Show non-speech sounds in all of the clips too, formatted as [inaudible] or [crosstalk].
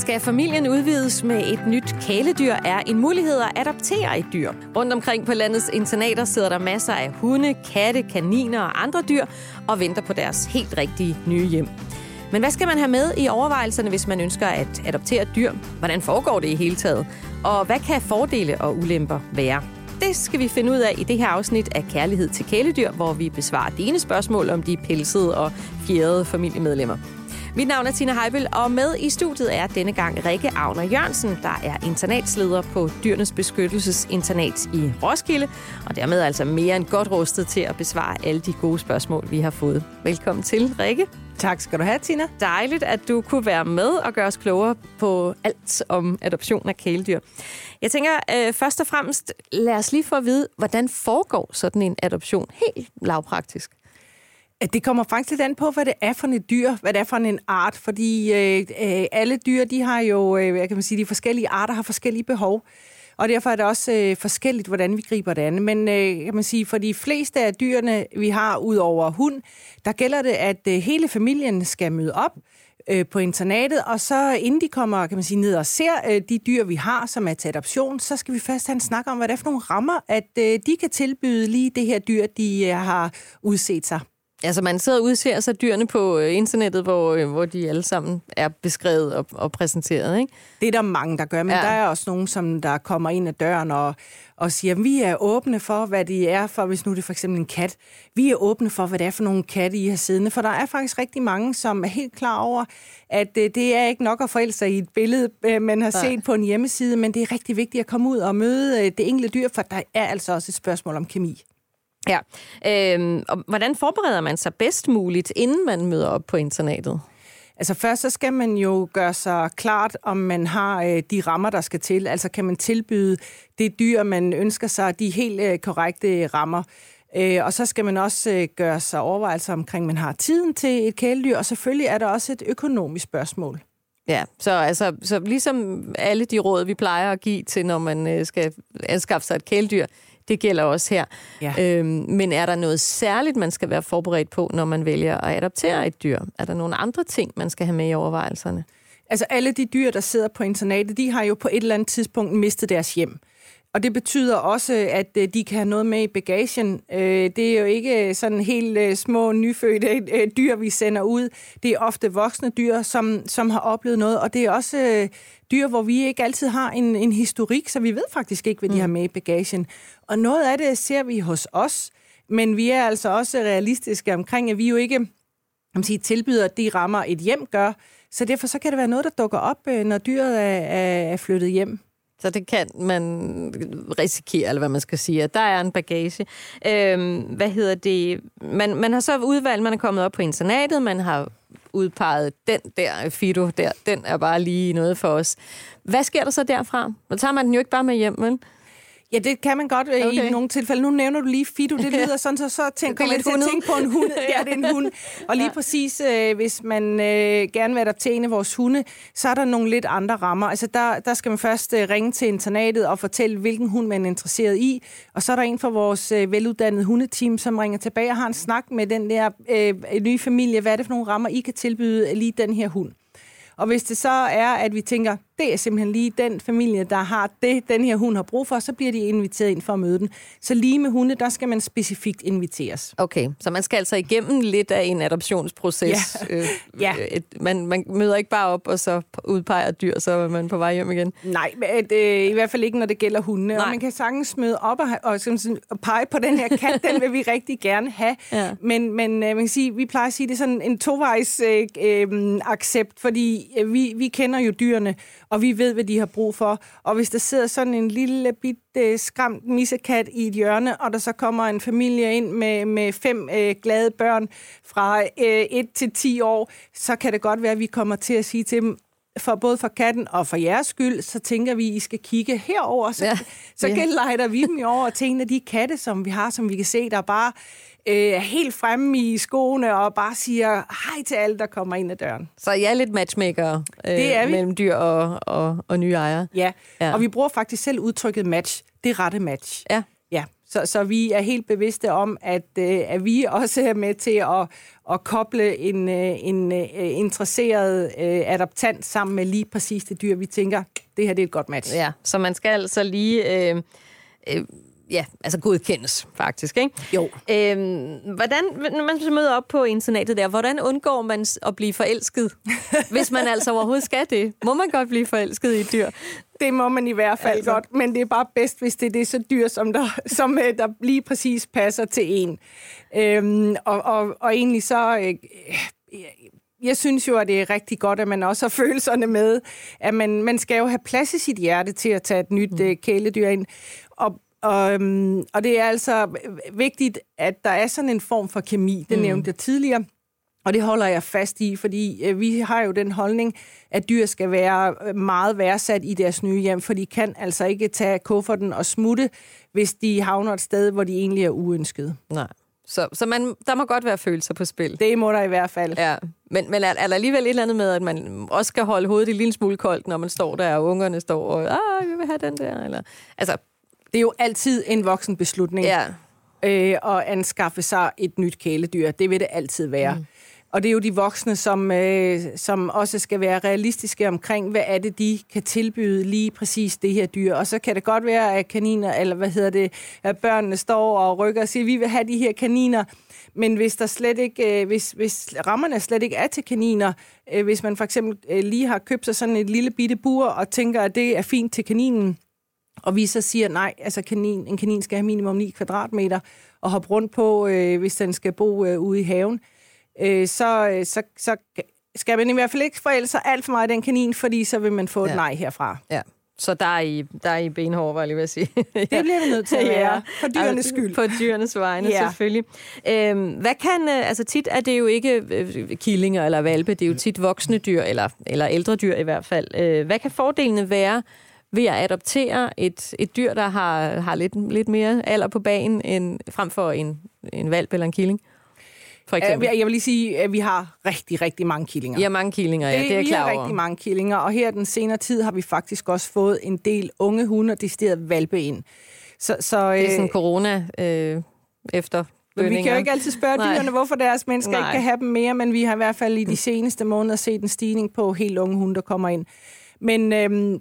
Skal familien udvides med et nyt kæledyr, er en mulighed at adoptere et dyr. Rundt omkring på landets internater sidder der masser af hunde, katte, kaniner og andre dyr og venter på deres helt rigtige nye hjem. Men hvad skal man have med i overvejelserne, hvis man ønsker at adoptere et dyr? Hvordan foregår det i hele taget? Og hvad kan fordele og ulemper være? Det skal vi finde ud af i det her afsnit af Kærlighed til kæledyr, hvor vi besvarer dine spørgsmål om de pelsede og fjerde familiemedlemmer. Mit navn er Tina Heibel, og med i studiet er denne gang Rikke Agner Jørgensen, der er internatsleder på Dyrenes Beskyttelsesinternat i Roskilde, og dermed altså mere end godt rustet til at besvare alle de gode spørgsmål, vi har fået. Velkommen til, Rikke. Tak skal du have, Tina. Dejligt, at du kunne være med og gøre os klogere på alt om adoption af kæledyr. Jeg tænker øh, først og fremmest, lad os lige få at vide, hvordan foregår sådan en adoption helt lavpraktisk? Det kommer faktisk lidt an på, hvad det er for et dyr, hvad det er for en art, fordi øh, øh, alle dyr, de har jo, øh, hvad kan man sige, de forskellige arter har forskellige behov, og derfor er det også øh, forskelligt, hvordan vi griber det an. Men øh, kan man sige, for de fleste af dyrene, vi har ud over hund, der gælder det, at øh, hele familien skal møde op øh, på internatet, og så inden de kommer kan man sige, ned og ser øh, de dyr, vi har, som er til adoption, så skal vi først have en snak om, hvad det er for nogle rammer, at øh, de kan tilbyde lige det her dyr, de øh, har udset sig. Altså man sidder og udser sig dyrene på øh, internettet, hvor, øh, hvor de alle sammen er beskrevet og, og præsenteret, ikke? Det er der mange, der gør, men ja. der er også nogen, som der kommer ind ad døren og, og siger, at vi er åbne for, hvad de er for, hvis nu det er for eksempel en kat. Vi er åbne for, hvad det er for nogle katte, I har siddende, for der er faktisk rigtig mange, som er helt klar over, at øh, det er ikke nok at forælde sig i et billede, man har Nej. set på en hjemmeside, men det er rigtig vigtigt at komme ud og møde det enkelte dyr, for der er altså også et spørgsmål om kemi. Ja, øhm, og hvordan forbereder man sig bedst muligt, inden man møder op på internatet? Altså først så skal man jo gøre sig klart, om man har øh, de rammer, der skal til. Altså kan man tilbyde det dyr, man ønsker sig, de helt øh, korrekte rammer. Øh, og så skal man også øh, gøre sig overvejelser omkring, man har tiden til et kæledyr, og selvfølgelig er der også et økonomisk spørgsmål. Ja, så, altså, så ligesom alle de råd, vi plejer at give til, når man øh, skal anskaffe sig et kæledyr, det gælder også her. Ja. Øhm, men er der noget særligt, man skal være forberedt på, når man vælger at adoptere et dyr? Er der nogle andre ting, man skal have med i overvejelserne? Altså alle de dyr, der sidder på internatet, de har jo på et eller andet tidspunkt mistet deres hjem. Og det betyder også, at øh, de kan have noget med i bagagen. Øh, det er jo ikke sådan helt øh, små, nyfødte [laughs] dyr, vi sender ud. Det er ofte voksne dyr, som, som har oplevet noget, og det er også dyr, hvor vi ikke altid har en, en historik, så vi ved faktisk ikke, hvad de mm. har med i bagagen. Og noget af det ser vi hos os, men vi er altså også realistiske omkring, at vi jo ikke kan sige, tilbyder de rammer, et hjem gør. Så derfor så kan det være noget, der dukker op, når dyret er, er flyttet hjem. Så det kan man risikere, eller hvad man skal sige, at der er en bagage. Øhm, hvad hedder det? Man, man har så udvalgt, man er kommet op på internatet, man har udpeget den der Fido der, den er bare lige noget for os. Hvad sker der så derfra? Nu tager man den jo ikke bare med hjem, men... Ja, det kan man godt øh, okay. i nogle tilfælde. Nu nævner du lige Fido, det lyder [laughs] sådan, så, så tænk, kommer jeg til at tænke på en hund. Ja, det er en hund. Og lige ja. præcis, øh, hvis man øh, gerne vil adoptere en af vores hunde, så er der nogle lidt andre rammer. Altså, der, der skal man først øh, ringe til internatet og fortælle, hvilken hund man er interesseret i. Og så er der en fra vores øh, veluddannede hundeteam, som ringer tilbage og har en snak med den der øh, nye familie. Hvad er det for nogle rammer, I kan tilbyde lige den her hund? Og hvis det så er, at vi tænker, det er simpelthen lige den familie, der har det, den her hund har brug for, så bliver de inviteret ind for at møde den. Så lige med hunde, der skal man specifikt inviteres. Okay, så man skal altså igennem lidt af en adoptionsproces. Ja. [laughs] Øh, ja. Et, man, man møder ikke bare op, og så udpeger dyr, så er man på vej hjem igen. Nej, det, øh, i hvert fald ikke, når det gælder hunde. Nej. Og man kan sagtens møde op og, og, og pege på den her kat, den vil vi rigtig gerne have. [laughs] Ja. Men, men øh, man kan sige, vi plejer at sige, det er sådan en tovejs øh, øh, accept, fordi øh, vi, vi kender jo dyrene, og vi ved, hvad de har brug for. Og hvis der sidder sådan en lille bitte skræmt missekat i et hjørne, og der så kommer en familie ind med, med fem øh, glade børn fra øh, 1 til 10 år, så kan det godt være, at vi kommer til at sige til dem, for både for katten og for jeres skyld, så tænker vi, at I skal kigge herover. Så, ja. så ja. vi dem jo over af de katte, som vi har, som vi kan se, der bare øh, helt fremme i skoene og bare siger hej til alle, der kommer ind ad døren. Så jeg er lidt matchmaker øh, det er vi. mellem dyr og, og, og nye ejere. Ja. ja, og vi bruger faktisk selv udtrykket match. Det rette match. Ja. Ja, Så, så vi er helt bevidste om, at, øh, at vi [laughs] også er med til at, at koble en, øh, en øh, interesseret øh, adoptant sammen med lige præcis det dyr, vi tænker, det her det er et godt match. Ja, så man skal altså lige... Øh, øh, ja, altså godkendes faktisk, ikke? Jo. Øhm, hvordan, når man møder op på internatet der, hvordan undgår man at blive forelsket, [laughs] hvis man altså overhovedet skal det? Må man godt blive forelsket i et dyr? Det må man i hvert fald altså. godt, men det er bare bedst, hvis det, det er så dyr, som der, [laughs] som øh, der lige præcis passer til en. Øhm, og, og, og egentlig så... Øh, jeg synes jo, at det er rigtig godt, at man også har [laughs] følelserne med, at man, man skal jo have plads i sit hjerte til at tage et nyt mm. Øh, kæledyr ind. Og og, øhm, og det er altså vigtigt, at der er sådan en form for kemi. Det mm. nævnte jeg tidligere. Og det holder jeg fast i, fordi øh, vi har jo den holdning, at dyr skal være øh, meget værdsat i deres nye hjem, for de kan altså ikke tage kufferten og smutte, hvis de havner et sted, hvor de egentlig er uønskede. Nej. Så, så man, der må godt være følelser på spil. Det må der i hvert fald. Ja. Men, men er, er der alligevel et eller andet med, at man også skal holde hovedet en lille smule koldt, når man står der, og ungerne står og, ah, vi vil have den der, eller... Altså, det er jo altid en voksen beslutning ja. øh, at anskaffe sig et nyt kæledyr. Det vil det altid være. Mm. Og det er jo de voksne, som, øh, som også skal være realistiske omkring, hvad er det, de kan tilbyde lige præcis det her dyr. Og så kan det godt være, at kaniner, eller hvad hedder det, at børnene står og rykker og siger, vi vil have de her kaniner. Men hvis der slet ikke, øh, hvis, hvis rammerne slet ikke er til kaniner, øh, hvis man for eksempel øh, lige har købt sig sådan et lille bitte bur og tænker, at det er fint til kaninen, og vi så siger, nej, altså kanin, en kanin skal have minimum 9 kvadratmeter og hoppe rundt på, øh, hvis den skal bo øh, ude i haven, øh, så, øh, så, så skal man i hvert fald ikke forælde sig alt for meget den kanin, fordi så vil man få et nej herfra. Ja. Så der er I, der er I benhård, var jeg lige ved at sige. det bliver vi nødt til at [laughs] være. ja. For dyrenes skyld. På dyrenes vegne, ja. selvfølgelig. Øhm, hvad kan, øh, altså tit er det jo ikke øh, killinger eller valpe, det er jo tit voksne dyr, eller, eller ældre dyr i hvert fald. Øh, hvad kan fordelene være ved at adoptere et, et dyr, der har, har lidt, lidt mere alder på banen, end, frem for en, en valp eller en killing? For eksempel. Jeg vil lige sige, at vi har rigtig, rigtig mange killinger. Har mange killinger, ja, det er jeg klar over. Vi har rigtig mange killinger, og her den senere tid har vi faktisk også fået en del unge hunde og decideret valpe ind. Så, så, det er sådan øh, corona øh, efter vi kan jo ikke altid spørge Nej. dyrene, hvorfor deres mennesker Nej. ikke kan have dem mere, men vi har i hvert fald i de seneste måneder set en stigning på helt unge hunde, der kommer ind. Men øhm,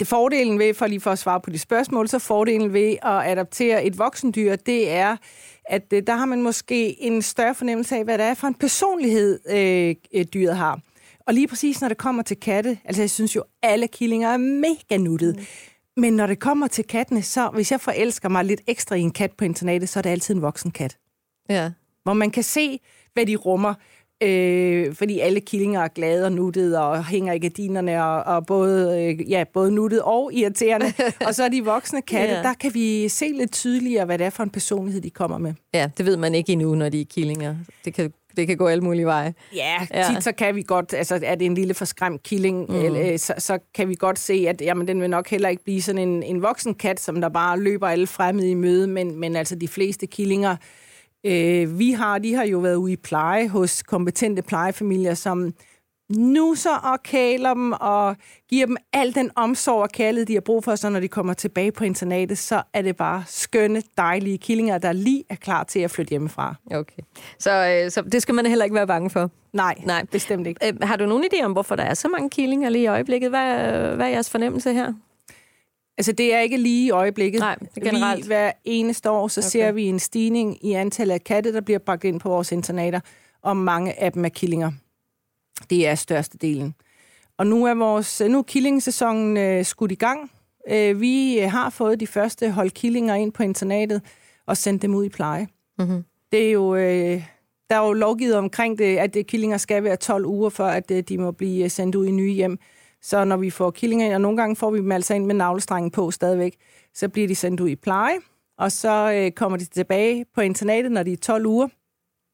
det fordelen ved, for lige for at svare på de spørgsmål, så fordelen ved at adoptere et voksendyr, det er, at øh, der har man måske en større fornemmelse af, hvad det er for en personlighed, øh, dyret har. Og lige præcis når det kommer til katte, altså jeg synes jo, alle killinger er mega nuttet. Mm. Men når det kommer til kattene, så hvis jeg forelsker mig lidt ekstra i en kat på internatet, så er det altid en voksen kat. Ja. Hvor man kan se, hvad de rummer. Øh, fordi alle killinger er glade og nuttede og hænger i gardinerne og, og både, øh, ja, både nuttet og irriterende. [laughs] og så er de voksne katte, ja. der kan vi se lidt tydeligere, hvad det er for en personlighed, de kommer med. Ja, det ved man ikke endnu, når de er killinger. Det kan, det kan gå alle mulige veje. Ja, ja, tit så kan vi godt, altså er det en lille forskræmt killing, mm. eller, så, så kan vi godt se, at jamen, den vil nok heller ikke blive sådan en, en voksen kat, som der bare løber alle fremmede i møde, men, men altså de fleste killinger øh, vi har, de har jo været ude i pleje hos kompetente plejefamilier, som nuser og kæler dem og giver dem al den omsorg og kærlighed, de har brug for, så når de kommer tilbage på internatet, så er det bare skønne, dejlige killinger, der lige er klar til at flytte hjemmefra. Okay. Så, øh, så det skal man heller ikke være bange for? Nej, Nej. bestemt ikke. Øh, har du nogen idé om, hvorfor der er så mange killinger lige i øjeblikket? Hvad, hvad er jeres fornemmelse her? Altså, det er ikke lige i øjeblikket. Nej, er generelt. Vi, hver eneste år, så okay. ser vi en stigning i antallet af katte, der bliver bragt ind på vores internater, og mange af dem er killinger. Det er størstedelen. Og nu er vores nu er killingsæsonen øh, skudt i gang. Øh, vi har fået de første hold killinger ind på internatet og sendt dem ud i pleje. Mm-hmm. Det er jo... Øh, der er jo lovgivet omkring det, at det, killinger skal være 12 uger, for at øh, de må blive sendt ud i nye hjem. Så når vi får killinger ind, og nogle gange får vi dem altså ind med navlestrengen på stadigvæk, så bliver de sendt ud i pleje, og så øh, kommer de tilbage på internatet, når de er 12 uger,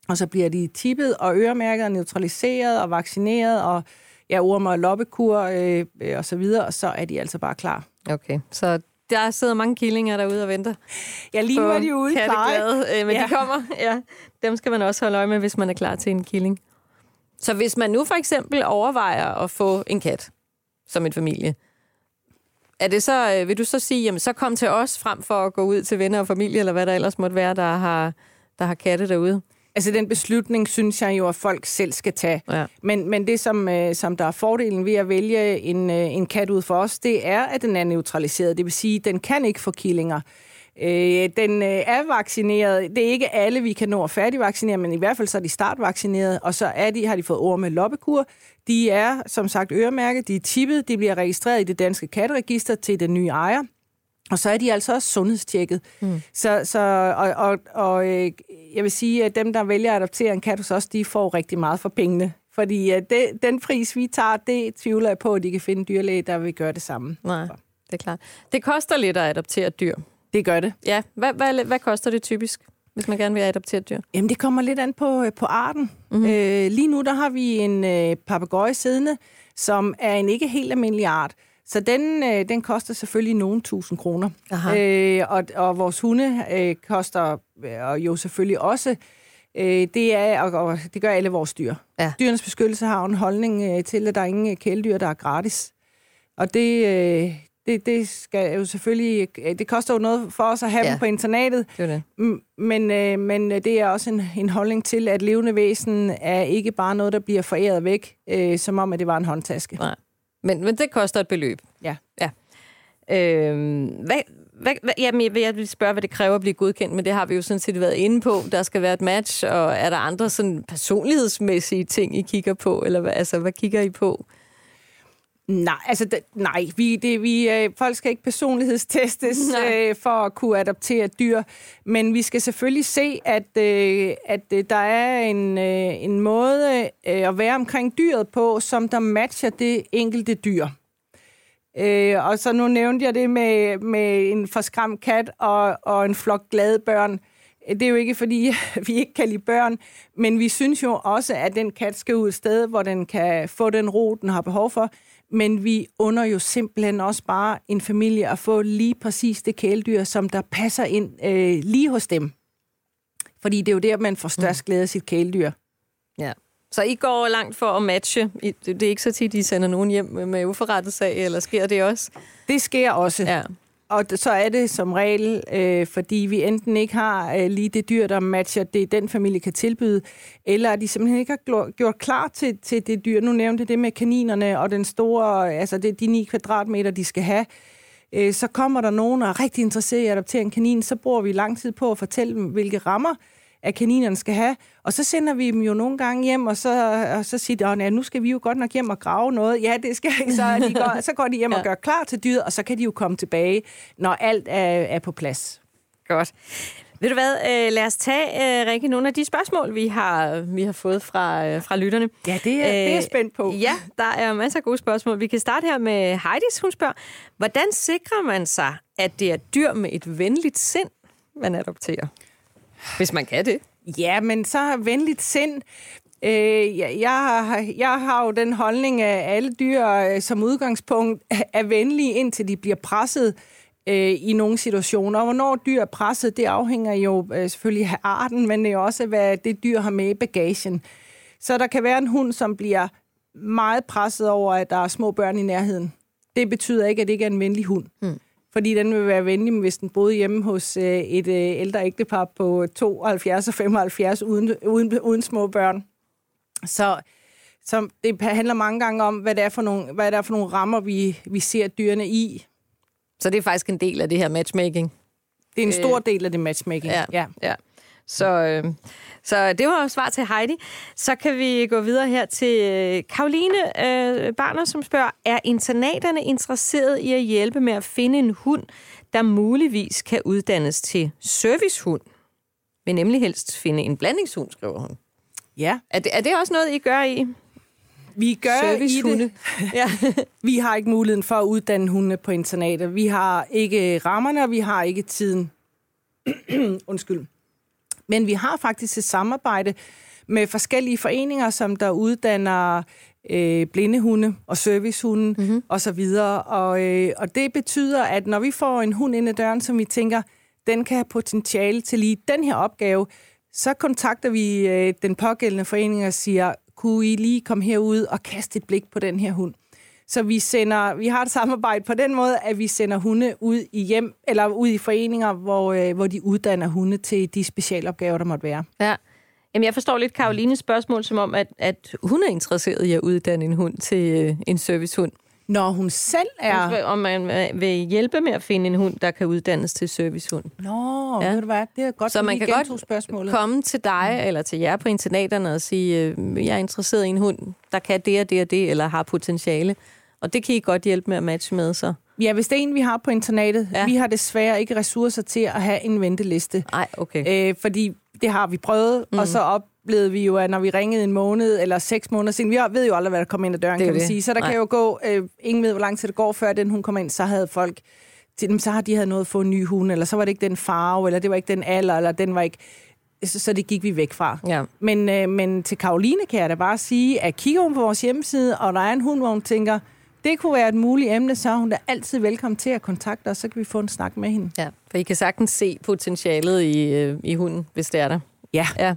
og så bliver de tippet og øremærket og neutraliseret og vaccineret og ja, orm- og loppekur øh, øh, og så videre, og så er de altså bare klar. Okay, så der sidder mange killinger derude og venter. Ja, lige nu er de ude pleje. Øh, men ja. de kommer. Ja, dem skal man også holde øje med, hvis man er klar til en killing. Så hvis man nu for eksempel overvejer at få en kat, som en familie. Er det så, øh, vil du så sige, jamen så kom til os frem for at gå ud til venner og familie, eller hvad der ellers måtte være, der har, der har katte derude? Altså den beslutning synes jeg jo, at folk selv skal tage. Ja. Men, men det, som, øh, som der er fordelen ved at vælge en, øh, en kat ud for os, det er, at den er neutraliseret. Det vil sige, at den kan ikke få killinger. Øh, den øh, er vaccineret. Det er ikke alle, vi kan nå at færdigvaccinere, men i hvert fald så er de startvaccineret, og så er de, har de fået ord med loppekur. De er, som sagt, øremærket, de er tippet, de bliver registreret i det danske katteregister til den nye ejer. Og så er de altså også sundhedstjekket. Mm. Så, så, og, og, og øh, jeg vil sige, at dem, der vælger at adoptere en kat hos os, de får rigtig meget for pengene. Fordi uh, det, den pris, vi tager, det tvivler jeg på, at de kan finde en dyrlæge, der vil gøre det samme. Nej, det er klart. Det koster lidt at adoptere dyr. Det gør det. Ja. Hvad, hvad, hvad koster det typisk, hvis man gerne vil adoptere et dyr? Jamen, det kommer lidt an på, øh, på arten. Mm-hmm. Øh, lige nu, der har vi en øh, papegøje siddende, som er en ikke helt almindelig art. Så den, øh, den koster selvfølgelig nogle tusind kroner. Øh, og, og vores hunde øh, koster øh, jo selvfølgelig også. Øh, det er, og, og det gør alle vores dyr. Ja. Dyrenes beskyttelse har en holdning øh, til, at der er ingen kæledyr, der er gratis. Og det, øh, det, det skal jo selvfølgelig... Det koster jo noget for os at have ja. dem på internatet. Det det. Men, øh, men det er også en, en holdning til, at levende væsen er ikke bare noget, der bliver foræret væk, øh, som om, at det var en håndtaske. Nej. Men, men det koster et beløb. Ja. ja. Øh, hvad, hvad, hvad, jamen, jeg vil spørge, hvad det kræver at blive godkendt, men det har vi jo sådan set været inde på. Der skal være et match, og er der andre sådan personlighedsmæssige ting, I kigger på? Eller hvad, altså, hvad kigger I på? Nej, altså det, nej, vi, det, vi, øh, folk skal ikke personlighedstestes [laughs] øh, for at kunne adoptere dyr, men vi skal selvfølgelig se, at, øh, at øh, der er en, øh, en måde øh, at være omkring dyret på, som der matcher det enkelte dyr. Øh, og så nu nævnte jeg det med, med en forskræmt kat og, og en flok glade børn. Det er jo ikke, fordi [laughs] vi ikke kan lide børn, men vi synes jo også, at den kat skal ud et sted, hvor den kan få den ro, den har behov for men vi under jo simpelthen også bare en familie at få lige præcis det kæledyr, som der passer ind øh, lige hos dem. Fordi det er jo der, man får størst mm. glæde af sit kæledyr. Ja. Så I går langt for at matche. Det er ikke så tit, I sender nogen hjem med uforrettet sag, eller sker det også? Det sker også. Ja. Og så er det som regel, øh, fordi vi enten ikke har øh, lige det dyr, der matcher det, den familie kan tilbyde, eller at de simpelthen ikke har gjort klar til, til det dyr. Nu nævnte det med kaninerne og den store, altså det, de 9 kvadratmeter, de skal have. Øh, så kommer der nogen, der er rigtig interesseret i at adoptere en kanin, så bruger vi lang tid på at fortælle dem, hvilke rammer at kaninerne skal have. Og så sender vi dem jo nogle gange hjem, og så, og så siger de, at nu skal vi jo godt nok hjem og grave noget. Ja, det skal ikke. Så, de går, så går de hjem ja. og gør klar til dyret, og så kan de jo komme tilbage, når alt er, er på plads. Godt. Ved du hvad, øh, lad os tage, øh, Rikke, nogle af de spørgsmål, vi har, vi har fået fra, øh, fra lytterne. Ja, det er, det er spændt på. Ja, der er masser af gode spørgsmål. Vi kan starte her med Heidis. Hun spørger, hvordan sikrer man sig, at det er dyr med et venligt sind, man adopterer? Hvis man kan det. Ja, men så venligt sind. Øh, jeg, jeg, har, jeg har jo den holdning, at alle dyr øh, som udgangspunkt er venlige, indtil de bliver presset øh, i nogle situationer. Og hvornår dyr er presset, det afhænger jo øh, selvfølgelig af arten, men det er også, hvad det dyr har med i bagagen. Så der kan være en hund, som bliver meget presset over, at der er små børn i nærheden. Det betyder ikke, at det ikke er en venlig hund. Mm fordi den vil være venlig, hvis den boede hjemme hos øh, et øh, ældre ægtepar på 72 og 75 uden, uden, uden små børn. Så, så det handler mange gange om, hvad det er for nogle, hvad det er for nogle rammer, vi, vi ser dyrene i. Så det er faktisk en del af det her matchmaking? Det er en stor øh, del af det matchmaking, ja. ja. ja. Så, øh, så det var svar til Heidi. Så kan vi gå videre her til øh, Karoline øh, Barner, som spørger, er internaterne interesseret i at hjælpe med at finde en hund, der muligvis kan uddannes til servicehund? Vil nemlig helst finde en blandingshund, skriver hun. Ja. Er det, er det også noget, I gør i? Vi gør i det. [laughs] Ja. vi har ikke muligheden for at uddanne hunde på internatet. Vi har ikke rammerne, og vi har ikke tiden. [clears throat] Undskyld. Men vi har faktisk et samarbejde med forskellige foreninger, som der uddanner øh, blindehunde og servicehunde mm-hmm. osv. Og, øh, og det betyder, at når vi får en hund ind ad døren, som vi tænker, den kan have potentiale til lige den her opgave, så kontakter vi øh, den pågældende forening og siger, kunne I lige komme herud og kaste et blik på den her hund? Så vi sender, vi har et samarbejde på den måde, at vi sender hunde ud i hjem, eller ud i foreninger, hvor, øh, hvor de uddanner hunde til de specialopgaver, der måtte være. Ja. Jamen, jeg forstår lidt Karolines spørgsmål som om, at, at hun er interesseret i at uddanne en hund til øh, en servicehund. Når hun selv er... Om man vil hjælpe med at finde en hund, der kan uddannes til servicehund. Nå, ja. ved du hvad, det er godt, Så man kan godt spørgsmålet. komme til dig eller til jer på internaterne og sige, øh, jeg er interesseret i en hund, der kan det og det og det, eller har potentiale. Og det kan I godt hjælpe med at matche med, så. Ja, hvis det er en, vi har på internatet. Ja. Vi har desværre ikke ressourcer til at have en venteliste. Nej, okay. Øh, fordi det har vi prøvet, mm. og så oplevede vi jo, at når vi ringede en måned eller seks måneder siden, vi ved jo aldrig, hvad der kommer ind ad døren, kan man sige. Så der Nej. kan jo gå, øh, ingen ved, hvor lang tid det går, før den hun kommer ind, så havde folk, til dem, så har de havde noget at få en ny hund, eller så var det ikke den farve, eller det var ikke den alder, eller den var ikke... Så, så det gik vi væk fra. Ja. Men, øh, men til Karoline kan jeg da bare sige, at kigger hun på vores hjemmeside, og der er en hund, hvor hun tænker, det kunne være et muligt emne, så er hun da altid velkommen til at kontakte os, så kan vi få en snak med hende. Ja, for I kan sagtens se potentialet i, øh, i hunden, hvis det er der. Ja. ja.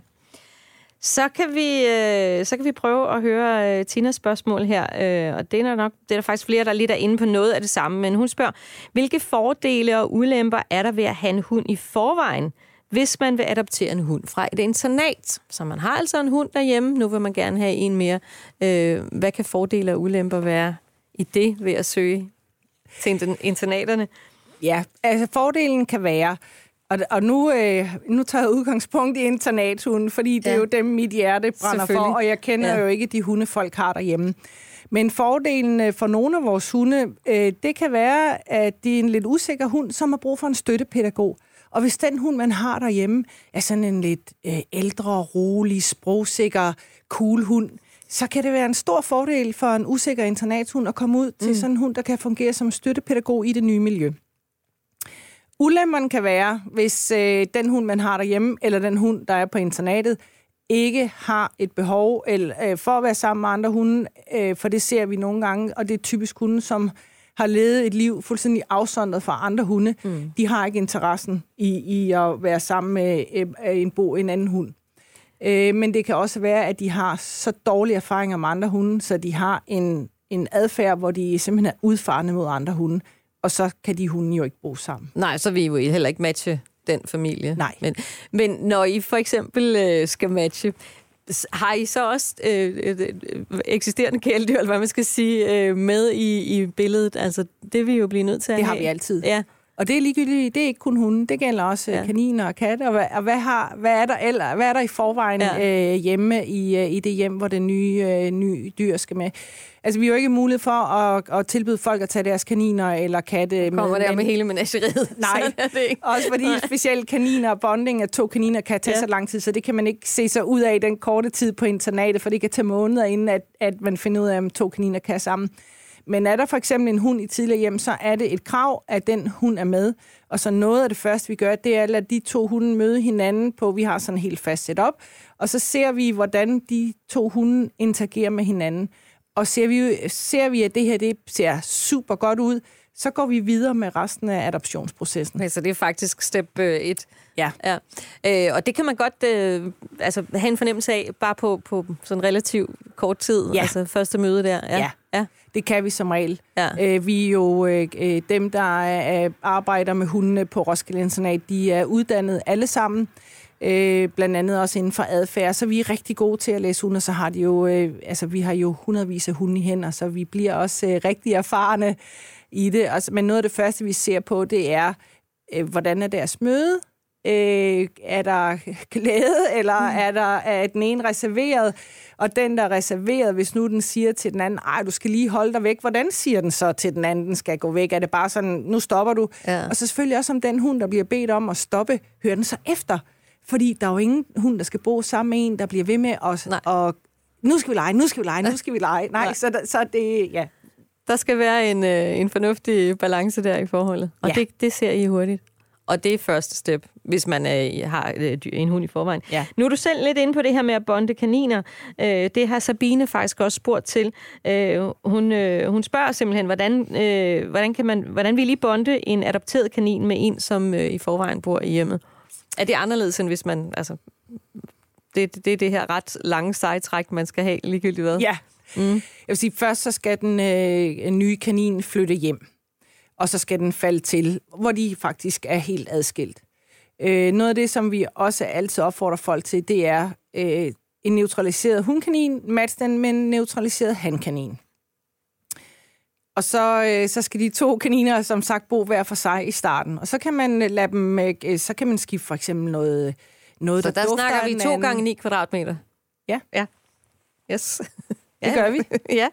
Så kan vi, øh, så kan vi prøve at høre øh, Tinas spørgsmål her, øh, og det er, nok, det er der faktisk flere, der lidt er inde på noget af det samme, men hun spørger, hvilke fordele og ulemper er der ved at have en hund i forvejen, hvis man vil adoptere en hund fra et internat? Så man har altså en hund derhjemme, nu vil man gerne have en mere. Øh, hvad kan fordele og ulemper være i det ved at søge til internaterne? Ja, altså fordelen kan være, og, og nu, øh, nu tager jeg udgangspunkt i internathunden, fordi det ja. er jo dem, mit hjerte brænder for, og jeg kender ja. jo ikke de hunde, folk har derhjemme. Men fordelen øh, for nogle af vores hunde, øh, det kan være, at det er en lidt usikker hund, som har brug for en støttepædagog. Og hvis den hund, man har derhjemme, er sådan en lidt øh, ældre, rolig, sprogsikker, cool hund, så kan det være en stor fordel for en usikker internathund at komme ud til mm. sådan en hund, der kan fungere som støttepædagog i det nye miljø. Ulemmerne kan være, hvis øh, den hund, man har derhjemme, eller den hund, der er på internatet, ikke har et behov eller, øh, for at være sammen med andre hunde, øh, for det ser vi nogle gange, og det er typisk hunde, som har levet et liv fuldstændig afsondret fra andre hunde. Mm. De har ikke interessen i, i at være sammen med øh, en, bo, en anden hund. Øh, men det kan også være, at de har så dårlige erfaringer med andre hunde, så de har en, en adfærd, hvor de simpelthen er udfarende mod andre hunde og så kan de hunde jo ikke bo sammen. Nej, så vil I jo heller ikke matche den familie. Nej. Men, men når I for eksempel øh, skal matche, har I så også øh, øh, eksisterende kæledyr, eller hvad man skal sige, øh, med i, i billedet? Altså, det vil jo blive nødt til at Det have. har vi altid. Ja. Og det er ligegyldigt, det er ikke kun hunde, det gælder også ja. kaniner og katte. Og, hvad, og hvad, har, hvad, er der eller, hvad er der i forvejen ja. øh, hjemme i, øh, i det hjem, hvor det nye, øh, nye dyr skal med? Altså, vi har jo ikke mulighed for at, at tilbyde folk at tage deres kaniner eller katte med. Kommer der med hele menageriet. [laughs] Nej, det ikke. også fordi Nej. specielt kaniner og bonding af to kaniner kan tage ja. så lang tid, så det kan man ikke se sig ud af i den korte tid på internatet, for det kan tage måneder, inden at, at man finder ud af, om to kaniner kan sammen. Men er der for eksempel en hund i tidligere hjem, så er det et krav, at den hund er med. Og så noget af det første, vi gør, det er at lade de to hunde møde hinanden på, vi har sådan helt fast setup, og så ser vi, hvordan de to hunde interagerer med hinanden. Og ser vi, ser vi, at det her det ser super godt ud, så går vi videre med resten af adoptionsprocessen. Okay, så det er faktisk step 1. Øh, ja. ja. Øh, og det kan man godt øh, altså, have en fornemmelse af, bare på, på sådan relativt kort tid, ja. altså første møde der. Ja. ja. ja. Det kan vi som regel. Ja. Øh, vi er jo øh, øh dem, der er, arbejder med hundene på Roskilde Internat, de er uddannet alle sammen øh, blandt andet også inden for adfærd, så vi er rigtig gode til at læse hunde, så har de jo, øh, altså vi har jo hundredvis af hunde i hænder, så vi bliver også øh, rigtig erfarne i det. Altså, men noget af det første, vi ser på, det er, øh, hvordan er deres møde? Øh, er der glæde, eller mm. er der er den ene reserveret? Og den, der er reserveret, hvis nu den siger til den anden, ej, du skal lige holde dig væk, hvordan siger den så til den anden, den skal gå væk? Er det bare sådan, nu stopper du? Ja. Og så selvfølgelig også om den hund, der bliver bedt om at stoppe, hører den så efter? Fordi der er jo ingen hund, der skal bo sammen med en, der bliver ved med at... Og, nu skal vi lege, nu skal vi lege, nu skal vi lege. Nej, Nej. Så, så det, ja. Der skal være en, øh, en fornuftig balance der i forholdet. Og ja. det, det ser I hurtigt. Og det er første step, hvis man øh, har øh, en hund i forvejen. Ja. Nu er du selv lidt inde på det her med at bonde kaniner. Øh, det har Sabine faktisk også spurgt til. Øh, hun, øh, hun spørger simpelthen, hvordan, øh, hvordan, kan man, hvordan vil I bonde en adopteret kanin med en, som øh, i forvejen bor i hjemmet? Er det anderledes, end hvis man... Altså, det, det er det her ret lange sejtræk, man skal have ligegyldigt hvad? Ja, Mm. Jeg vil sige, først så skal den øh, nye kanin flytte hjem, og så skal den falde til, hvor de faktisk er helt adskilt. Øh, noget af det, som vi også altid opfordrer folk til, det er øh, en neutraliseret hundkanin, match den med en neutraliseret hankanin. Og så, øh, så skal de to kaniner, som sagt, bo hver for sig i starten. Og så kan man øh, lade dem, øh, så kan man skifte for eksempel noget, noget så der, der snakker vi to gange 9 kvadratmeter? Ja. Ja. Yes. Det gør vi. [laughs] ja.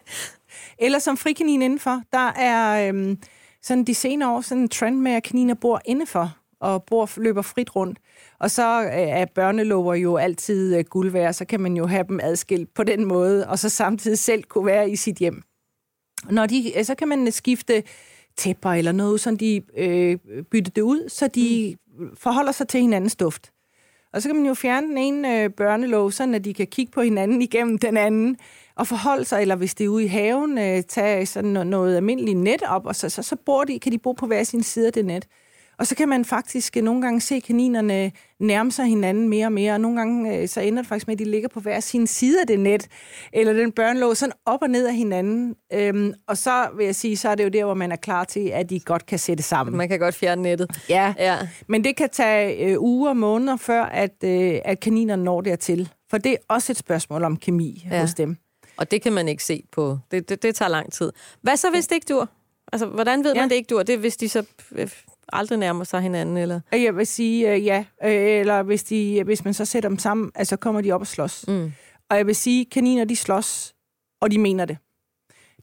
Eller som frikanin indenfor. Der er øhm, sådan de senere år sådan en trend med, at kaniner bor indenfor og bor, løber frit rundt. Og så øh, er børnelover jo altid øh, guld værd, så kan man jo have dem adskilt på den måde, og så samtidig selv kunne være i sit hjem. Når de, øh, så kan man skifte tæpper eller noget, så de øh, bytter det ud, så de mm. forholder sig til hinandens duft. Og så kan man jo fjerne den ene øh, børnelov, så at de kan kigge på hinanden [laughs] igennem den anden, og forholde sig, eller hvis det er ude i haven, øh, tage sådan noget, noget almindeligt net op, og så, så, så bor de, kan de bo på hver sin side af det net. Og så kan man faktisk øh, nogle gange se kaninerne nærme sig hinanden mere og mere, og nogle gange øh, så ender det faktisk med, at de ligger på hver sin side af det net, eller den børnelåg sådan op og ned af hinanden. Øhm, og så vil jeg sige, så er det jo der, hvor man er klar til, at de godt kan sætte sammen. Man kan godt fjerne nettet. Ja, ja. men det kan tage øh, uger og måneder, før at, øh, at kaninerne når dertil. For det er også et spørgsmål om kemi ja. hos dem. Og det kan man ikke se på. Det, det, det tager lang tid. Hvad så, hvis det ikke dur? Altså, hvordan ved ja. man, det ikke dur? Det er, hvis de så øh, aldrig nærmer sig hinanden, eller? Jeg vil sige uh, ja. Uh, eller hvis, de, hvis man så sætter dem sammen, altså kommer de op og slås. Mm. Og jeg vil sige, kaniner, de slås, og de mener det.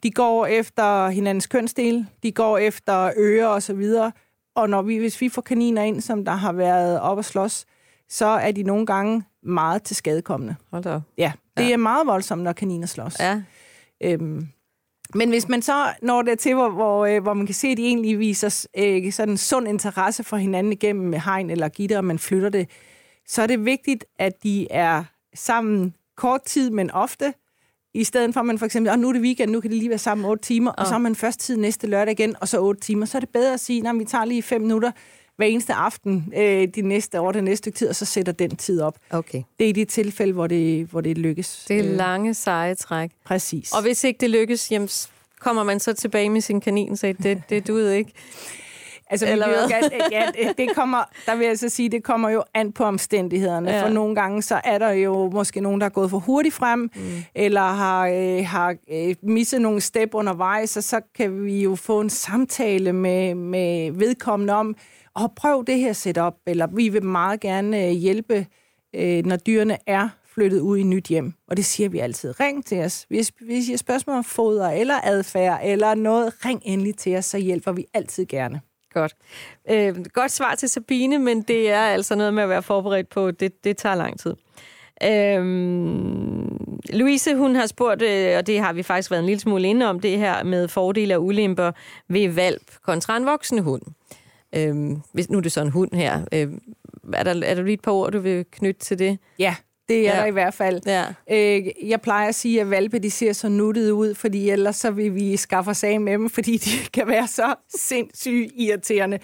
De går efter hinandens kønsdel, de går efter ører og så videre. Og når vi, hvis vi får kaniner ind, som der har været op og slås, så er de nogle gange meget til skadekommende. Hold da. Ja, det ja. er meget voldsomt, når kaniner slås. Ja. Øhm, men hvis man så når det til, hvor, hvor, øh, hvor man kan se, at de egentlig viser øh, sådan en sund interesse for hinanden igennem med hegn eller gitter, og man flytter det, så er det vigtigt, at de er sammen kort tid, men ofte, i stedet for at man for eksempel, oh, nu er det weekend, nu kan de lige være sammen 8 timer, oh. og så har man først tid næste lørdag igen, og så 8 timer. Så er det bedre at sige, at vi tager lige 5 minutter hver eneste aften øh, de næste år, det næste stykke tid, og så sætter den tid op. Okay. Det er i de tilfælde, hvor det, hvor det lykkes. Det er øh, lange, seje træk. Præcis. Og hvis ikke det lykkes, jamen, kommer man så tilbage med sin kanin, så det, det duede ikke. Altså, Eller hvad? Gerne, ja, det kommer, der vil jeg så sige, det kommer jo an på omstændighederne. Ja. For nogle gange, så er der jo måske nogen, der er gået for hurtigt frem, mm. eller har, øh, har øh, misset nogle step undervejs, og så kan vi jo få en samtale med, med vedkommende om, og prøv det her setup, eller vi vil meget gerne øh, hjælpe, øh, når dyrene er flyttet ud i nyt hjem. Og det siger vi altid. Ring til os. Hvis, hvis I har spørgsmål om foder eller adfærd eller noget, ring endelig til os, så hjælper vi altid gerne. Godt. Øh, godt svar til Sabine, men det er altså noget med at være forberedt på. Det, det tager lang tid. Øhm, Louise, hun har spurgt, øh, og det har vi faktisk været en lille smule inde om, det her med fordele og ulemper ved valp kontra en voksen hund. Øhm, hvis, nu er det så en hund her. Øhm, er, der, er der lige et par ord, du vil knytte til det? Ja, det er ja. der i hvert fald. Ja. Øh, jeg plejer at sige, at valpe de ser så nuttede ud, fordi ellers så vil vi skaffe os af med dem, fordi de [laughs] kan være så sindssygt irriterende.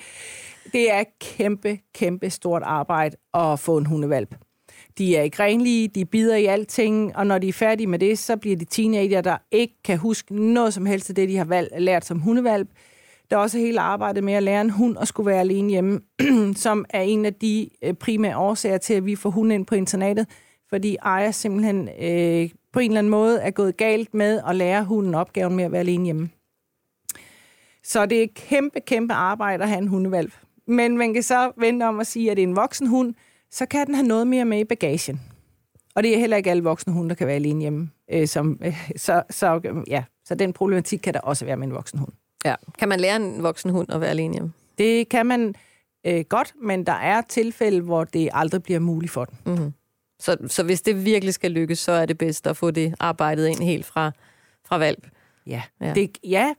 Det er kæmpe, kæmpe stort arbejde at få en hundevalp. De er ikke renlige, de bider i alting, og når de er færdige med det, så bliver de teenager, der ikke kan huske noget som helst af det, de har lært som hundevalp. Der er også hele arbejdet med at lære en hund at skulle være alene hjemme, [clears throat] som er en af de øh, primære årsager til, at vi får hunden ind på internatet, fordi ejer simpelthen øh, på en eller anden måde er gået galt med at lære hunden opgaven med at være alene hjemme. Så det er et kæmpe, kæmpe arbejde at have en hundevalp. Men man kan så vente om at sige, at det er en voksen hund, så kan den have noget mere med i bagagen. Og det er heller ikke alle voksne hunde, der kan være alene hjemme. Øh, som, øh, så, så, ja, så den problematik kan der også være med en voksen hund. Ja. Kan man lære en voksen hund at være alene hjemme? Det kan man øh, godt, men der er tilfælde, hvor det aldrig bliver muligt for den. Mm-hmm. Så, så hvis det virkelig skal lykkes, så er det bedst at få det arbejdet ind helt fra, fra valp? Ja, ja. Det, ja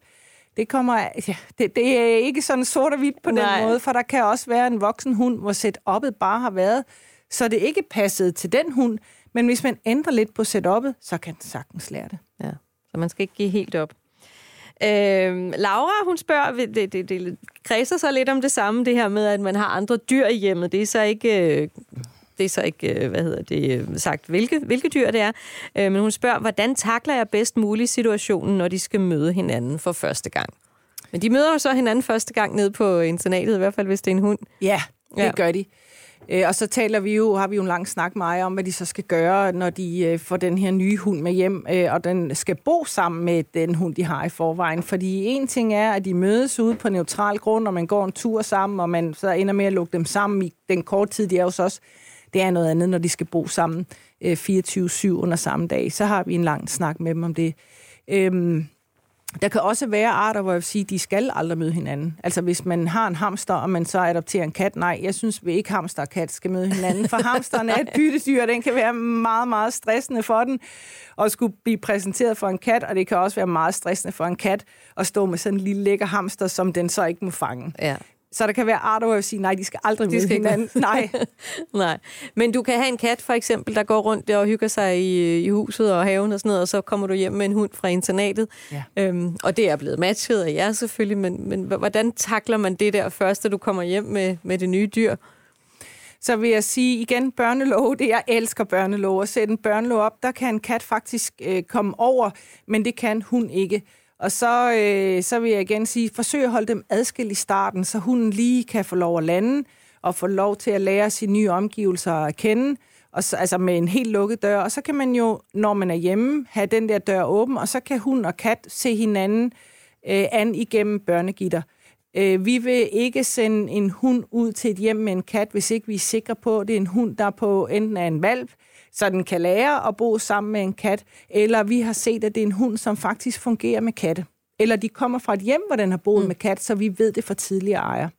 det kommer, ja, det, det er ikke sådan sort og hvidt på Nej. den måde, for der kan også være en voksen hund, hvor setup'et bare har været, så det ikke passede til den hund, men hvis man ændrer lidt på setup'et, så kan den sagtens lære det. Ja, så man skal ikke give helt op. Øh, Laura, hun spørger, det, det, det kredser sig lidt om det samme, det her med, at man har andre dyr i hjemmet. Det er så ikke øh, Det er så ikke, hvad hedder det, sagt, hvilke, hvilke dyr det er. Men hun spørger, hvordan takler jeg bedst muligt situationen, når de skal møde hinanden for første gang? Men de møder jo så hinanden første gang ned på internatet, i hvert fald hvis det er en hund. Ja, det ja. gør de. Øh, og så taler vi jo, har vi jo en lang snak med om, hvad de så skal gøre, når de øh, får den her nye hund med hjem, øh, og den skal bo sammen med den hund, de har i forvejen. Fordi en ting er, at de mødes ude på neutral grund, og man går en tur sammen, og man så ender med at lukke dem sammen i den korte tid, de er hos os. Det er noget andet, når de skal bo sammen 24-7 under samme dag. Så har vi en lang snak med dem om det. Øhm, der kan også være arter, hvor jeg vil sige, de skal aldrig møde hinanden. Altså hvis man har en hamster, og man så adopterer en kat, nej, jeg synes vi ikke hamster og kat skal møde hinanden, for [laughs] hamsteren er et byttedyr, og den kan være meget, meget stressende for den at skulle blive præsenteret for en kat, og det kan også være meget stressende for en kat at stå med sådan en lille lækker hamster, som den så ikke må fange. Ja. Så der kan være arter, hvor jeg vil sige, nej, de skal aldrig de skal hinanden. Nej. [laughs] nej. Men du kan have en kat, for eksempel, der går rundt der og hygger sig i, i huset og haven og sådan noget, og så kommer du hjem med en hund fra internatet. Ja. Øhm, og det er blevet matchet af jer selvfølgelig, men, men hvordan takler man det der første, du kommer hjem med, med det nye dyr? Så vil jeg sige igen, børnelov, det jeg elsker børnelov. At sætte en børnelov op, der kan en kat faktisk øh, komme over, men det kan hun ikke. Og så, øh, så vil jeg igen sige, forsøg at holde dem adskilt i starten, så hunden lige kan få lov at lande og få lov til at lære sine nye omgivelser at kende, og så, altså med en helt lukket dør. Og så kan man jo, når man er hjemme, have den der dør åben, og så kan hund og kat se hinanden øh, an igennem børnegitter. Øh, vi vil ikke sende en hund ud til et hjem med en kat, hvis ikke vi er sikre på, at det er en hund, der på enten er en valp, øh, den kan lære at bo sammen med en kat, eller vi har set, at det er en hund, som faktisk fungerer med katte. Eller de kommer fra et hjem, hvor den har boet mm. med kat, så vi ved det fra tidligere ejer.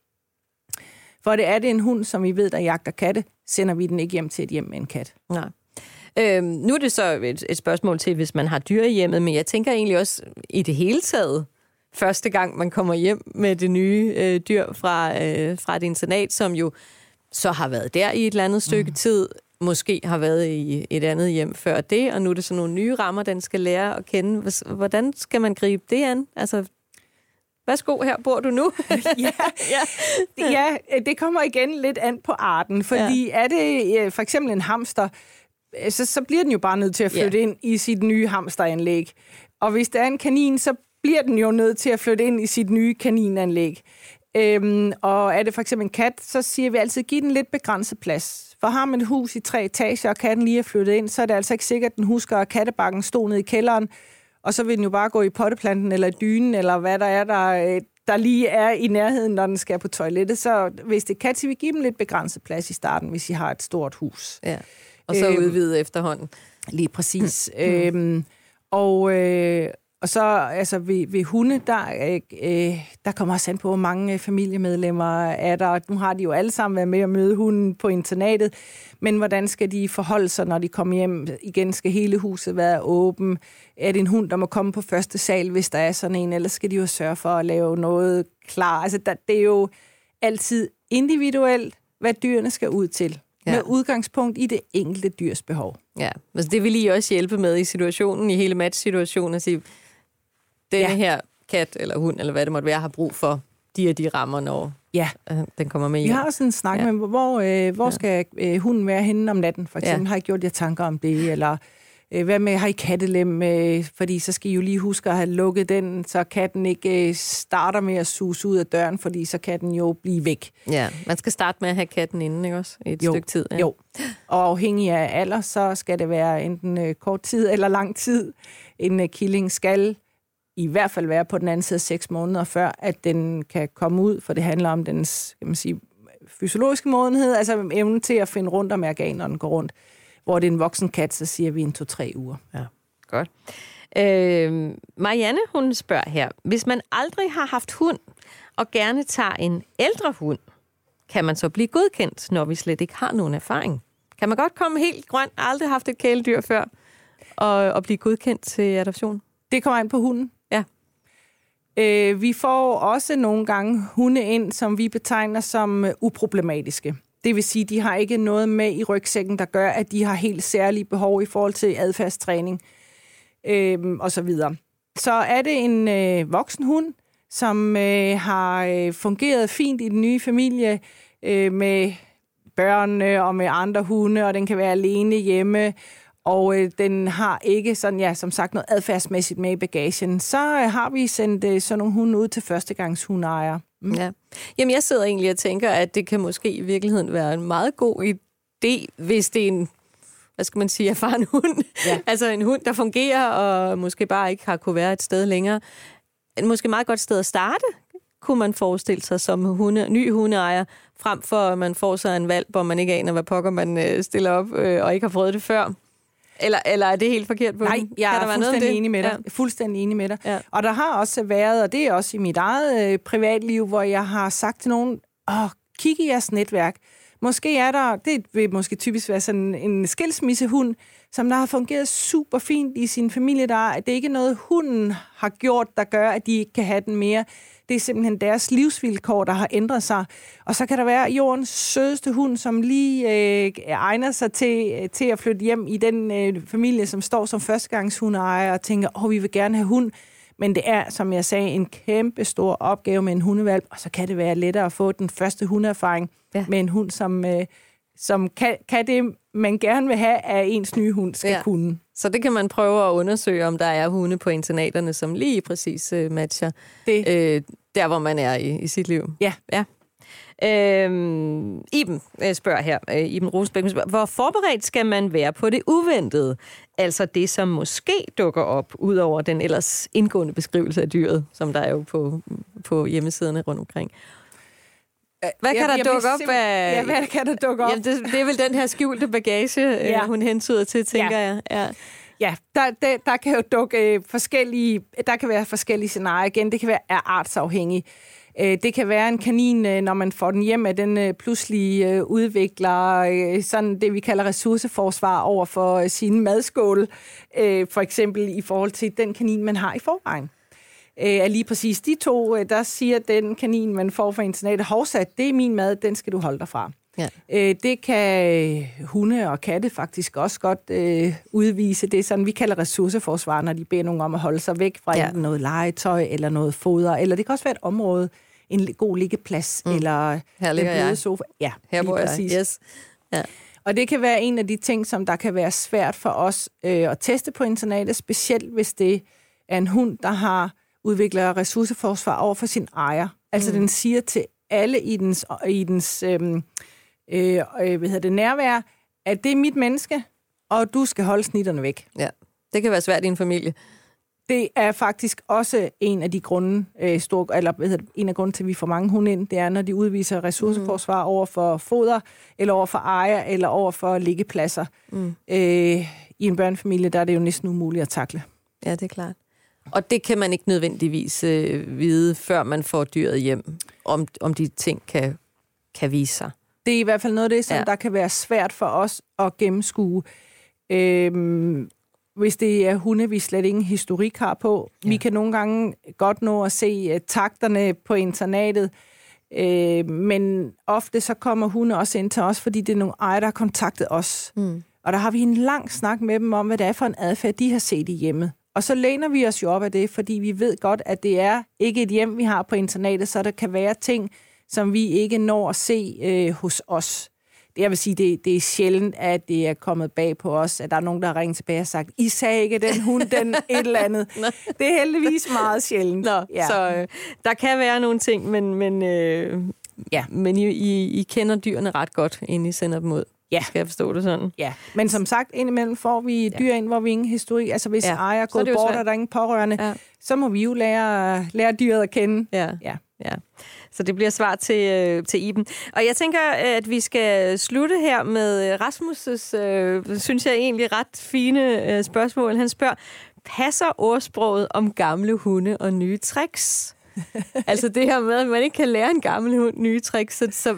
For det er det en hund, som vi ved, der jagter katte, sender vi den ikke hjem til et hjem med en kat. Nej. Øhm, nu er det så et, et spørgsmål til, hvis man har dyr i hjemmet, men jeg tænker egentlig også i det hele taget, første gang man kommer hjem med det nye øh, dyr fra, øh, fra et internat, som jo så har været der i et eller andet stykke mm. tid, måske har været i et andet hjem før det, og nu er det sådan nogle nye rammer, den skal lære at kende. Hvordan skal man gribe det an? Altså, Værsgo, her bor du nu. [laughs] ja, ja. ja, det kommer igen lidt an på arten, fordi ja. er det for eksempel en hamster, så, så bliver den jo bare nødt til at flytte ja. ind i sit nye hamsteranlæg. Og hvis det er en kanin, så bliver den jo nødt til at flytte ind i sit nye kaninanlæg. Øhm, og er det for eksempel en kat, så siger vi altid, giv den lidt begrænset plads. For har man et hus i tre etager, og katten lige er flyttet ind, så er det altså ikke sikkert, at den husker, at kattebakken stod nede i kælderen, og så vil den jo bare gå i potteplanten eller i dynen, eller hvad der er, der, der lige er i nærheden, når den skal på toilettet. Så hvis det er kat, så vi give dem lidt begrænset plads i starten, hvis I har et stort hus. Ja. Og så øhm, udvide efterhånden. Lige præcis. Mm. øhm, og, øh, og så altså ved, ved hunde, der, øh, der kommer også an på, hvor mange familiemedlemmer er der. Nu har de jo alle sammen været med at møde hunden på internatet, men hvordan skal de forholde sig, når de kommer hjem? Igen skal hele huset være åben. Er det en hund, der må komme på første sal, hvis der er sådan en, eller skal de jo sørge for at lave noget klar? Altså, der, det er jo altid individuelt, hvad dyrene skal ud til. Ja. Med udgangspunkt i det enkelte dyrs behov. Ja, altså det vil I også hjælpe med i situationen, i hele match-situationen, at sige, denne ja. her kat eller hund, eller hvad det måtte være, har brug for de og de rammer, når ja. øh, den kommer med hjem. Vi har også en snak ja. med, hvor, øh, hvor ja. skal øh, hunden være henne om natten, for eksempel. Ja. Har I gjort jer tanker om det? Eller øh, hvad med, har I kattelem? Øh, fordi så skal I jo lige huske at have lukket den, så katten ikke starter med at suse ud af døren, fordi så kan den jo blive væk. Ja, man skal starte med at have katten inden, ikke også? I et jo. stykke tid. Ja. Jo, og afhængig af alder, så skal det være enten kort tid eller lang tid. En killing skal i hvert fald være på den anden side seks måneder før, at den kan komme ud, for det handler om dens kan man sige, fysiologiske modenhed, altså evnen til at finde rundt og mærke af, når den går rundt. Hvor det er en voksen kat, så siger vi en to-tre uger. Ja, godt. Øh, Marianne, hun spørger her, hvis man aldrig har haft hund, og gerne tager en ældre hund, kan man så blive godkendt, når vi slet ikke har nogen erfaring? Kan man godt komme helt grøn, aldrig haft et kæledyr før, og, og blive godkendt til adoption? Det kommer an på hunden. Øh, vi får også nogle gange hunde ind, som vi betegner som øh, uproblematiske. Det vil sige, de har ikke noget med i rygsækken, der gør, at de har helt særlige behov i forhold til adfærdstræning øh, og så videre. Så er det en øh, voksen hund, som øh, har øh, fungeret fint i den nye familie øh, med børnene og med andre hunde, og den kan være alene hjemme, og øh, den har ikke sådan, ja, som sagt, noget adfærdsmæssigt med i bagagen, så øh, har vi sendt øh, sådan nogle hunde ud til førstegangshundeejere. Mm. Ja. Jamen, jeg sidder egentlig og tænker, at det kan måske i virkeligheden være en meget god idé, hvis det er en hvad skal man sige, erfaren hund. Ja. [laughs] altså en hund, der fungerer, og måske bare ikke har kunne være et sted længere. Måske meget godt sted at starte, kunne man forestille sig som hunde, ny hundeejer, frem for at man får sig en valg, hvor man ikke aner, hvad pokker man øh, stiller op, øh, og ikke har prøvet det før. Eller, eller er det helt forkert på Nej, jeg er fuldstændig enig med dig. Ja. Fuldstændig enig med dig. Ja. Og der har også været, og det er også i mit eget øh, privatliv, hvor jeg har sagt til nogen, åh, kig i jeres netværk. Måske er der, det vil måske typisk være sådan en skilsmissehund, som der har fungeret super fint i sin familie. Der er, det er ikke noget, hunden har gjort, der gør, at de ikke kan have den mere. Det er simpelthen deres livsvilkår, der har ændret sig. Og så kan der være jordens sødeste hund, som lige øh, egner sig til, til at flytte hjem i den øh, familie, som står som førstegangshundeejer og tænker, åh, oh, vi vil gerne have hund. Men det er, som jeg sagde, en kæmpe stor opgave med en hundevalp, og så kan det være lettere at få den første hundeerfaring ja. med en hund, som, øh, som kan, kan det, man gerne vil have, at ens nye hund skal ja. kunne. Så det kan man prøve at undersøge, om der er hunde på internaterne, som lige præcis øh, matcher det. Øh, der, hvor man er i, i sit liv. Ja. ja. Øhm, Iben øh, spørger her, øh, Iben Rosbæk, hvor forberedt skal man være på det uventede? Altså det, som måske dukker op, ud over den ellers indgående beskrivelse af dyret, som der er jo på, på hjemmesiderne rundt omkring. Hvad kan jeg, der dukke op? Af... Ja, hvad kan der dukke op? Jamen, det, det er vel den her skjulte bagage, øh, ja. hun hentyder til, tænker ja. jeg. Ja. Ja, der, der, der kan jo dukke forskellige, der kan være forskellige scenarier igen. Det kan være artsafhængigt. Øh, det kan være en kanin, øh, når man får den hjem, at den pludselig udvikler sådan det, vi kalder ressourceforsvar over for sine madskål. For eksempel i forhold til den kanin, man har i forvejen er lige præcis de to, der siger den kanin, man får fra internatet, hovsat, det er min mad, den skal du holde dig fra. Ja. Øh, det kan hunde og katte faktisk også godt øh, udvise. Det er sådan, vi kalder ressourceforsvar, når de beder nogen om at holde sig væk fra ja. noget legetøj eller noget foder. Eller det kan også være et område, en god liggeplads mm. eller Her ligger jeg. sofa. Ja, Her bor jeg. Yes. Ja. Og det kan være en af de ting, som der kan være svært for os øh, at teste på internatet, specielt hvis det er en hund, der har udvikler ressourceforsvar over for sin ejer. Altså mm. den siger til alle i dens, i dens øhm, øh, øh, hvad hedder det, nærvær, at det er mit menneske, og du skal holde snitterne væk. Ja, det kan være svært i en familie. Det er faktisk også en af de grunde, øh, stor, eller hvad hedder det, en af grunden til, at vi får mange hunde ind, det er, når de udviser ressourceforsvar mm. over for foder, eller over for ejer, eller over for liggepladser. Mm. Øh, I en børnefamilie, der er det jo næsten umuligt at takle. Ja, det er klart. Og det kan man ikke nødvendigvis øh, vide, før man får dyret hjem, om, om de ting kan, kan vise sig. Det er i hvert fald noget af det, som ja. der kan være svært for os at gennemskue. Øhm, hvis det er hunde, vi slet ingen historik har på. Ja. Vi kan nogle gange godt nå at se uh, takterne på internatet, øh, men ofte så kommer hunde også ind til os, fordi det er nogle ejere, der har kontaktet os. Mm. Og der har vi en lang snak med dem om, hvad det er for en adfærd, de har set i hjemmet. Og så læner vi os jo op af det, fordi vi ved godt, at det er ikke et hjem, vi har på internatet, så der kan være ting, som vi ikke når at se øh, hos os. Det, jeg vil sige, det, det er sjældent, at det er kommet bag på os, at der er nogen, der har ringet tilbage og sagt, I sagde ikke den hund, den [laughs] et eller andet. det er heldigvis meget sjældent. Nå, ja. Så øh, der kan være nogle ting, men, men, øh, ja. men I, I, I kender dyrene ret godt, inden I sender dem ud. Ja. Skal jeg forstå det sådan? Ja, men som sagt, indimellem får vi dyr ja. ind, hvor vi ingen historik... Altså, hvis ja. ejer går bort, og der er ingen pårørende, ja. så må vi jo lære, lære dyret at kende. Ja. ja. ja. Så det bliver svar til, øh, til Iben. Og jeg tænker, at vi skal slutte her med Rasmus' øh, synes jeg egentlig ret fine øh, spørgsmål. Han spørger, passer ordsproget om gamle hunde og nye tricks? [laughs] altså det her med, at man ikke kan lære en gammel hund nye tricks, så, så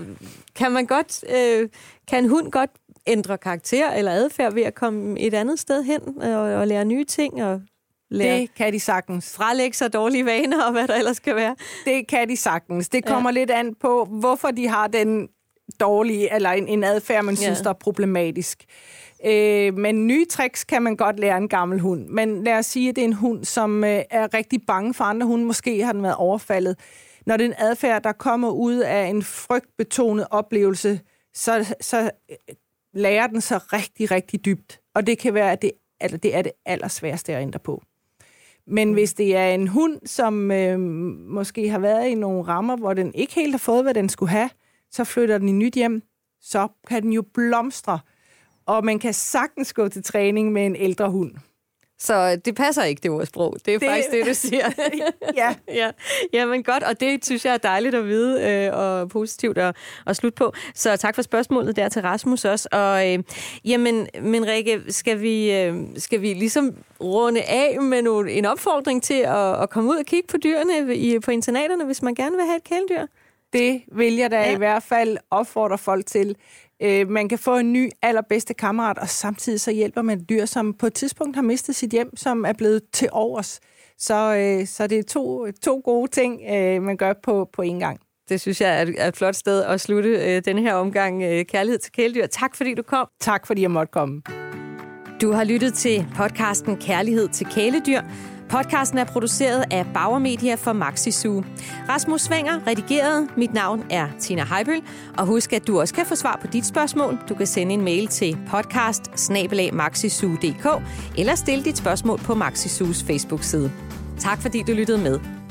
kan man godt, øh, kan en hund godt ændre karakter eller adfærd ved at komme et andet sted hen og, og lære nye ting og lære det kan de sagtens. Frelægge sig dårlige vaner og hvad der ellers kan være. Det kan de sagtens. Det kommer ja. lidt an på, hvorfor de har den dårlige, eller en, en adfærd, man synes, ja. der er problematisk. Øh, men nye tricks kan man godt lære en gammel hund. Men lad os sige, at det er en hund, som øh, er rigtig bange for andre hunde. Måske har den været overfaldet. Når det er en adfærd, der kommer ud af en frygtbetonet oplevelse, så, så øh, lærer den sig rigtig, rigtig dybt. Og det kan være, at det, altså, det er det allersværeste at ændre på. Men hvis det er en hund, som øh, måske har været i nogle rammer, hvor den ikke helt har fået, hvad den skulle have, så flytter den i nyt hjem, så kan den jo blomstre. Og man kan sagtens gå til træning med en ældre hund. Så det passer ikke, det ordsprog. Det er det... faktisk det, du siger. [laughs] ja. [laughs] ja. Ja, men godt, og det synes jeg er dejligt at vide øh, og positivt at, at slutte på. Så tak for spørgsmålet der til Rasmus også. Og øh, jamen, men Rikke, skal vi, øh, skal vi ligesom runde af med nogle, en opfordring til at, at komme ud og kigge på dyrene i, på internaterne, hvis man gerne vil have et kæledyr? Det vil jeg da ja. i hvert fald opfordre folk til. Øh, man kan få en ny allerbedste kammerat, og samtidig så hjælper man et dyr, som på et tidspunkt har mistet sit hjem, som er blevet til overs. Så, øh, så det er to, to gode ting, øh, man gør på, på en gang. Det synes jeg er et flot sted at slutte øh, denne her omgang øh, Kærlighed til kæledyr. Tak fordi du kom. Tak fordi jeg måtte komme. Du har lyttet til podcasten Kærlighed til kæledyr. Podcasten er produceret af Bauer Media for Maxisu. Rasmus Svanger redigeret. Mit navn er Tina Heibøl. Og husk, at du også kan få svar på dit spørgsmål. Du kan sende en mail til podcast eller stille dit spørgsmål på Maxisus Facebook-side. Tak fordi du lyttede med.